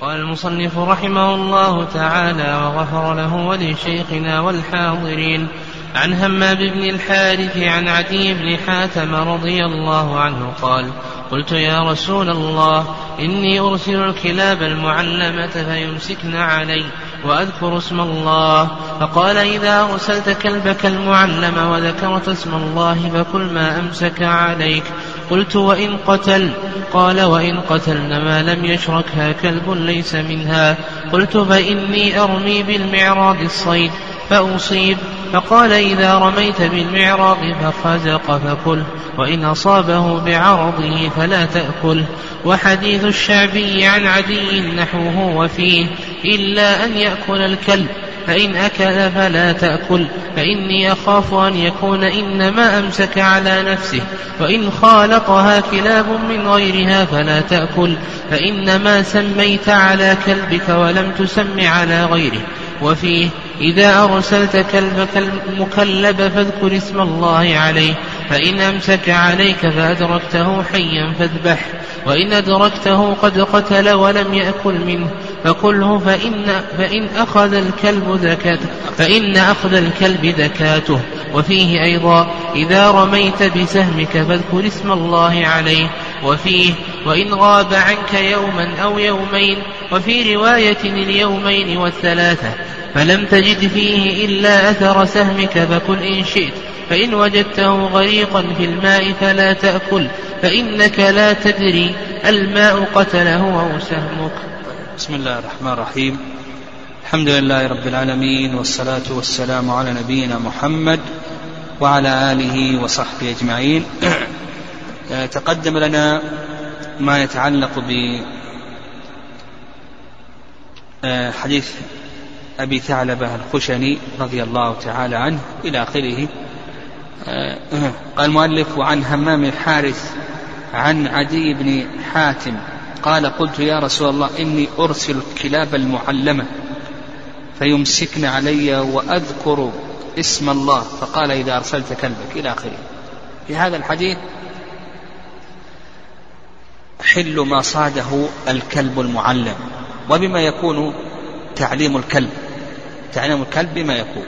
قال المصنف رحمه الله تعالى وغفر له ولشيخنا والحاضرين عن همام بن الحارث عن عدي بن حاتم رضي الله عنه قال قلت يا رسول الله إني أرسل الكلاب المعلمة فيمسكن علي وأذكر اسم الله. فقال إذا أرسلت كلبك المعلم وذكرت اسم الله فكل ما أمسك عليك. قلت وإن قتل قال وإن قتلن ما لم يشركها كلب ليس منها. قلت فإني أرمي بالمعراض الصيد فأصيب. فقال إذا رميت بالمعراض فخزق فكل وإن أصابه بعرضه فلا تأكل. وحديث الشعبي عن عدي نحوه وفيه إلا أن يأكل الكلب. فإن أكل فلا تأكل فإني أخاف أن يكون إنما أمسك على نفسه وإن خالطها كلاب من غيرها فلا تأكل فإنما سميت على كلبك ولم تسم على غيره. وفيه إذا أرسلت كلبك المكلب فاذكر اسم الله عليه فإن أمسك عليك فأدركته حيا فاذبح وإن أدركته قد قتل ولم يأكل منه فكله فإن, فإن أخذ الكلب زكاته فإن أخذ الكلب زكاته. وفيه أيضا إذا رميت بسهمك فاذكر اسم الله عليه. وفيه وإن غاب عنك يوما أو يومين وفي رواية اليومين والثلاثة فلم تجد فيه إلا أثر سهمك فكل إن شئت. فإن وجدته غريقا في الماء فلا تأكل فإنك لا تدري الماء قتله أو سهمك. بسم الله الرحمن الرحيم. الحمد لله رب العالمين والصلاة والسلام على نبينا محمد وعلى آله وصحبه أجمعين. تقدم لنا ما يتعلق ب حديث أبي ثعلبة الخشني رضي الله تعالى عنه إلى آخره. قال المؤلف وعن همام الحارث عن عدي بن حاتم قال قلت يا رسول الله إني أرسل الكلاب المعلمة فيمسكن علي وأذكر اسم الله. فقال إذا أرسلت كلبك إلى آخره في هذا الحديث حل ما صاده الكلب المعلم وبما يكون تعليم الكلب تعليم الكلب بما يكون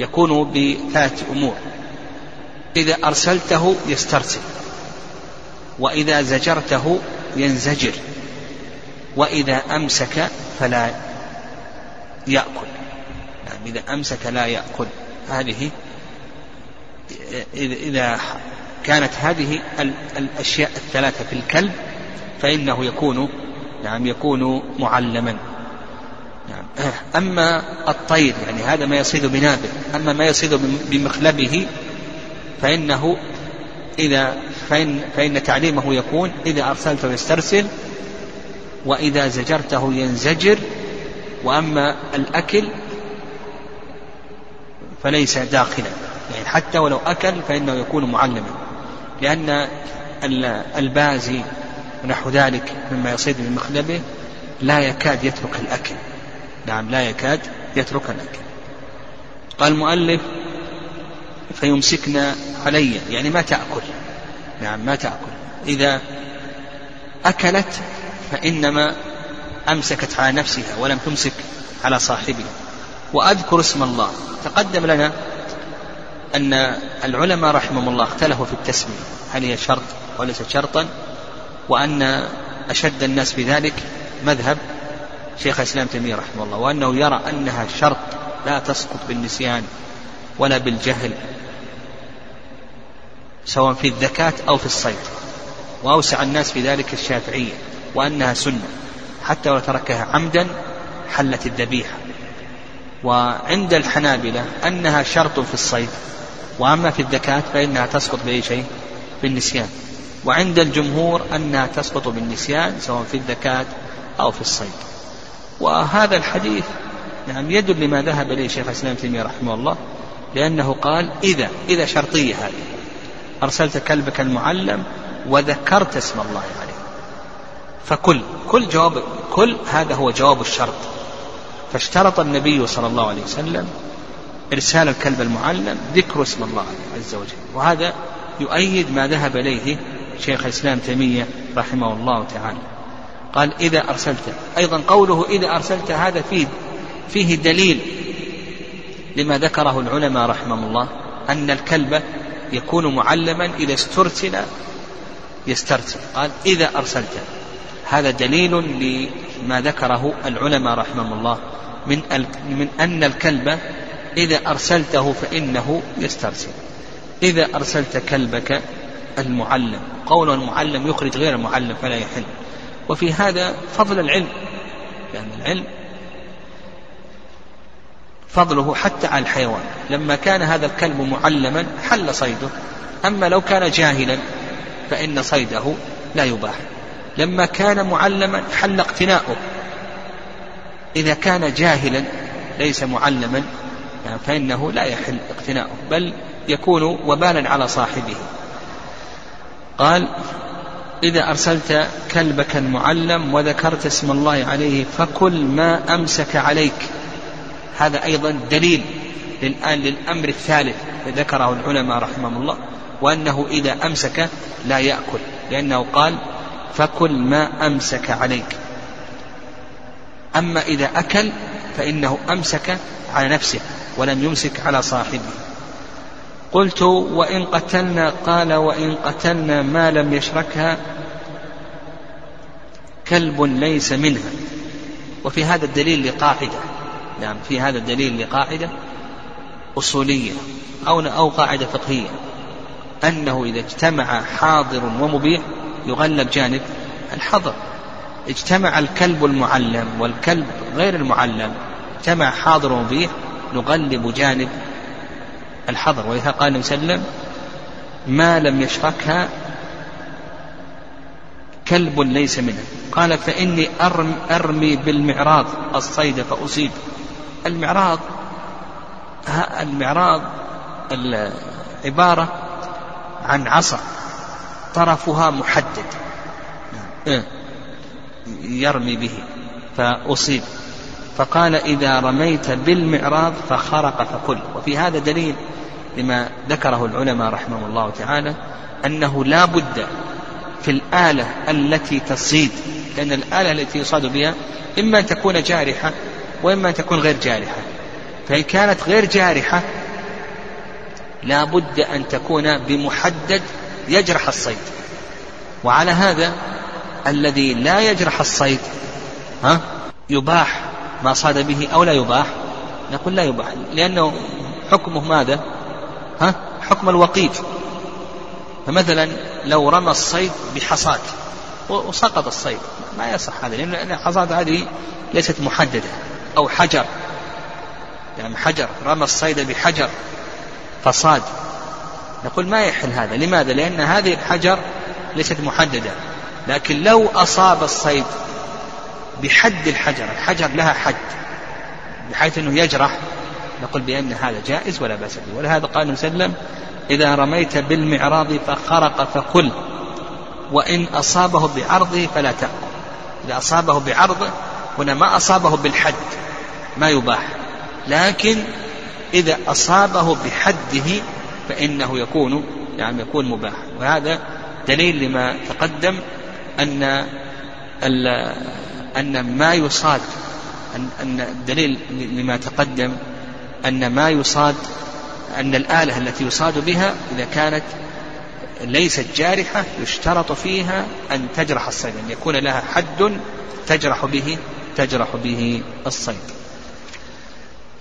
يكون بثلاث أمور. إذا أرسلته يسترسل وإذا زجرته ينزجر وإذا أمسك فلا يأكل. يعني إذا أمسك لا يأكل. هذه إذا كانت هذه الأشياء الثلاثة في الكلب فإنه يكون نعم يكون معلما. نعم. أما الطير يعني هذا ما يصيد بنابه أما ما يصيد بمخلبه فإنه إذا فإن, فإن تعليمه يكون إذا أرسلته يسترسل وإذا زجرته ينزجر وأما الأكل فليس داخلا يعني حتى ولو أكل فإنه يكون معلما لأن البازي ونحو ذلك مما يصيد من مخلبه لا يكاد يترك الأكل نعم لا يكاد يترك الأكل. قال المؤلف فيمسكن علي يعني ما تأكل. نعم ما تأكل. إذا أكلت فإنما أمسكت على نفسها ولم تمسك على صاحبها. وأذكر اسم الله. تقدم لنا أن العلماء رحمهم الله اختلفوا في التسمية. هل هي شرط وليست شرطا؟ وأن أشد الناس بذلك مذهب شيخ الإسلام تيمية رحمه الله وأنه يرى أنها شرط لا تسقط بالنسيان. ولا بالجهل سواء في الذكاة أو في الصيد. وأوسع الناس في ذلك الشافعية وأنها سنة حتى لو تركها عمدا حلت الذبيحة. وعند الحنابلة أنها شرط في الصيد وأما في الذكاة فإنها تسقط بأي شيء؟ بالنسيان. وعند الجمهور أنها تسقط بالنسيان سواء في الذكاة أو في الصيد. وهذا الحديث نعم يدل لما ذهب إليه شيخ الإسلام تيمية رحمه الله لأنه قال إذا إذا شرطية هذه. أرسلت كلبك المعلم وذكرت اسم الله عليه فكل كل جواب كل هذا هو جواب الشرط. فاشترط النبي صلى الله عليه وسلم إرسال الكلب المعلم ذكر اسم الله عز وجل. وهذا يؤيد ما ذهب إليه شيخ الإسلام تيمية رحمه الله تعالى. قال إذا أرسلت أيضا قوله إذا أرسلت هذا فيه فيه دليل لما ذكره العلماء رحمهم الله أن الكلب يكون معلما إذا استرسل يسترسل. قال إذا أرسلت هذا دليل لما ذكره العلماء رحمهم الله. من من أن الكلب إذا أرسلته فإنه يسترسل. إذا أرسلت كلبك المعلم قول المعلم يخرج غير المعلم فلا يحل. وفي هذا فضل العلم. لأن يعني العلم فضله حتى على الحيوان. لما كان هذا الكلب معلما حل صيده. أما لو كان جاهلا فإن صيده لا يباح. لما كان معلما حل اقتناؤه. إذا كان جاهلا ليس معلما فإنه لا يحل اقتناؤه بل يكون وبالا على صاحبه. قال إذا أرسلت كلبك المعلم وذكرت اسم الله عليه فكل ما أمسك عليك. هذا أيضا دليل للآن للأمر الثالث ذكره العلماء رحمهم الله وأنه إذا أمسك لا يأكل لأنه قال فكل ما أمسك عليك. أما إذا أكل فإنه أمسك على نفسه ولم يمسك على صاحبه. قلت وإن قتلنا؟ قال وإن قتلنا ما لم يشركها كلب ليس منها. وفي هذا الدليل لقاعدة. نعم في هذا الدليل لقاعدة أصولية أو أو قاعدة فقهية. أنه إذا اجتمع حاضر ومبيح يغلب جانب الحظر اجتمع الكلب المعلم والكلب غير المعلم اجتمع حاضر ومبيح نغلب جانب الحظر ولذا قال النبي صلى الله عليه وسلم ما لم يشركها كلب ليس منه. قال فإني أرم أرمي بالمعراض الصيد فأصيب. المعراض المعراض عبارة عن عصا طرفها محدد إيه. يرمي به فأصيب فقال إذا رميت بالمعراض فخرق فكل وفي هذا دليل لما ذكره العلماء رحمه الله تعالى أنه لا بد في الآلة التي تصيد لأن الآلة التي يصاد بها إما أن تكون جارحة وإما أن تكون غير جارحة. فإن كانت غير جارحة لا بد أن تكون بمحدد يجرح الصيد. وعلى هذا الذي لا يجرح الصيد ها يباح ما صاد به أو لا يباح؟ نقول لا يباح. لأنه حكمه ماذا؟ ها حكم الوقيف فمثلا لو رمى الصيد بحصاة وسقط الصيد ما يصح هذا لأن الحصاة هذه ليست محددة. أو حجر. يعني حجر رمى الصيد بحجر فصاد. نقول ما يحل هذا. لماذا؟ لأن هذه الحجر ليست محددة. لكن لو أصاب الصيد بحد الحجر الحجر لها حد بحيث أنه يجرح نقول بأن هذا جائز ولا بأس به. ولهذا قال النبي صلى الله عليه وسلم إذا رميت بالمعراض فخرق فكل وإن أصابه بعرضه فلا تأكل. إذا أصابه بعرضه هنا ما أصابه بالحد. ما يباح. لكن إذا أصابه بحده فإنه يكون يعني يكون مباح. وهذا دليل لما تقدم أن أن ما يصاد أن الدليل لما تقدم أن ما يصاد أن الآلة التي يصاد بها إذا كانت ليست جارحة يشترط فيها أن تجرح الصيد أن يكون لها حد تجرح به تجرح به الصيد.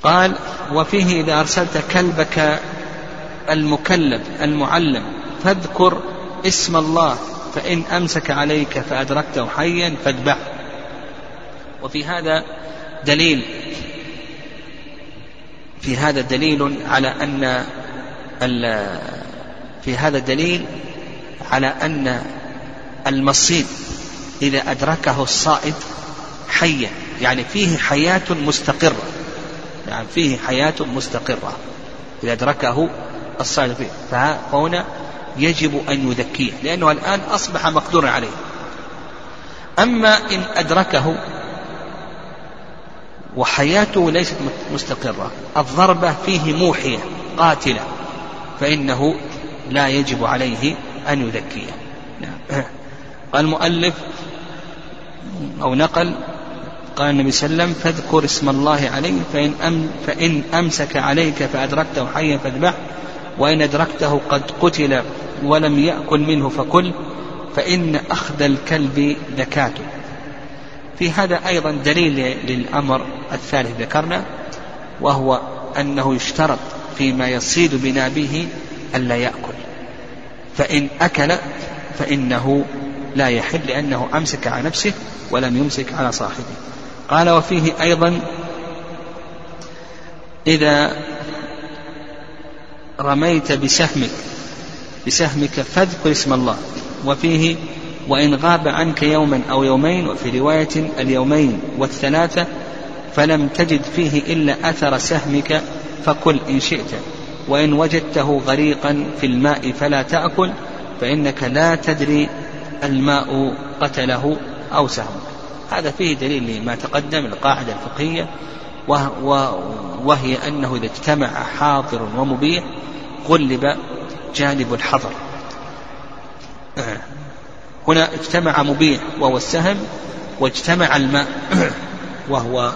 قال وفيه إذا أرسلت كلبك المكلب المعلم فاذكر اسم الله فإن أمسك عليك فأدركته حيا فاذبحه وفي هذا دليل في هذا دليل على أن في هذا دليل على أن المصيد إذا أدركه الصائد حيا يعني فيه حياة مستقرة. يعني فيه حياة مستقرة إذا أدركه الصائد فيه. فهنا يجب أن يذكيه لأنه الآن أصبح مقدورا عليه. أما إن أدركه وحياته ليست مستقرة الضربة فيه موحية قاتلة فإنه لا يجب عليه أن يذكيه. نعم. المؤلف أو نقل قال النبي صلى الله عليه وسلم فاذكر اسم الله عليه فإن, أم فإن أمسك عليك فأدركته حيا فاذبح وإن أدركته قد قتل ولم يأكل منه فكل فإن أخذ الكلب ذكاته في هذا أيضا دليل للأمر الثالث ذكرنا وهو أنه يشترط فيما يصيد بنابه ألا يأكل. فإن أكل فإنه لا يحل لأنه أمسك على نفسه ولم يمسك على صاحبه. قال وفيه أيضا إذا رميت بسهمك بسهمك فاذكر اسم الله. وفيه وإن غاب عنك يوما أو يومين وفي رواية اليومين والثلاثة فلم تجد فيه إلا أثر سهمك فكل إن شئت. وإن وجدته غريقا في الماء فلا تأكل فإنك لا تدري الماء قتله أو سهمك هذا فيه دليل لما تقدم القاعدة الفقهية وهي أنه إذا اجتمع حاضر ومبيح غلب جانب الحظر هنا اجتمع مبيح وهو السهم واجتمع الماء وهو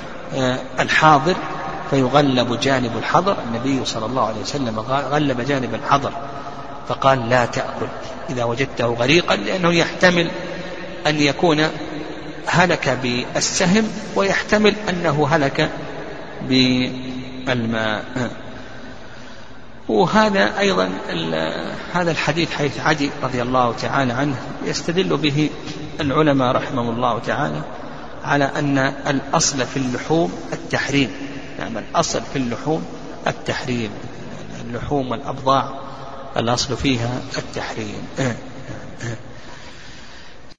الحاضر فيغلب جانب الحظر النبي صلى الله عليه وسلم غلب جانب الحظر فقال لا تأكل إذا وجدته غريقا لأنه يحتمل أن يكون هلك بالسهم ويحتمل أنه هلك بالماء. وهذا أيضا هذا الحديث حديث عدي رضي الله تعالى عنه يستدل به العلماء رحمهم الله تعالى على أن الأصل في اللحوم التحريم. نعم الأصل في اللحوم التحريم. اللحوم والأبضاع الأصل فيها التحريم.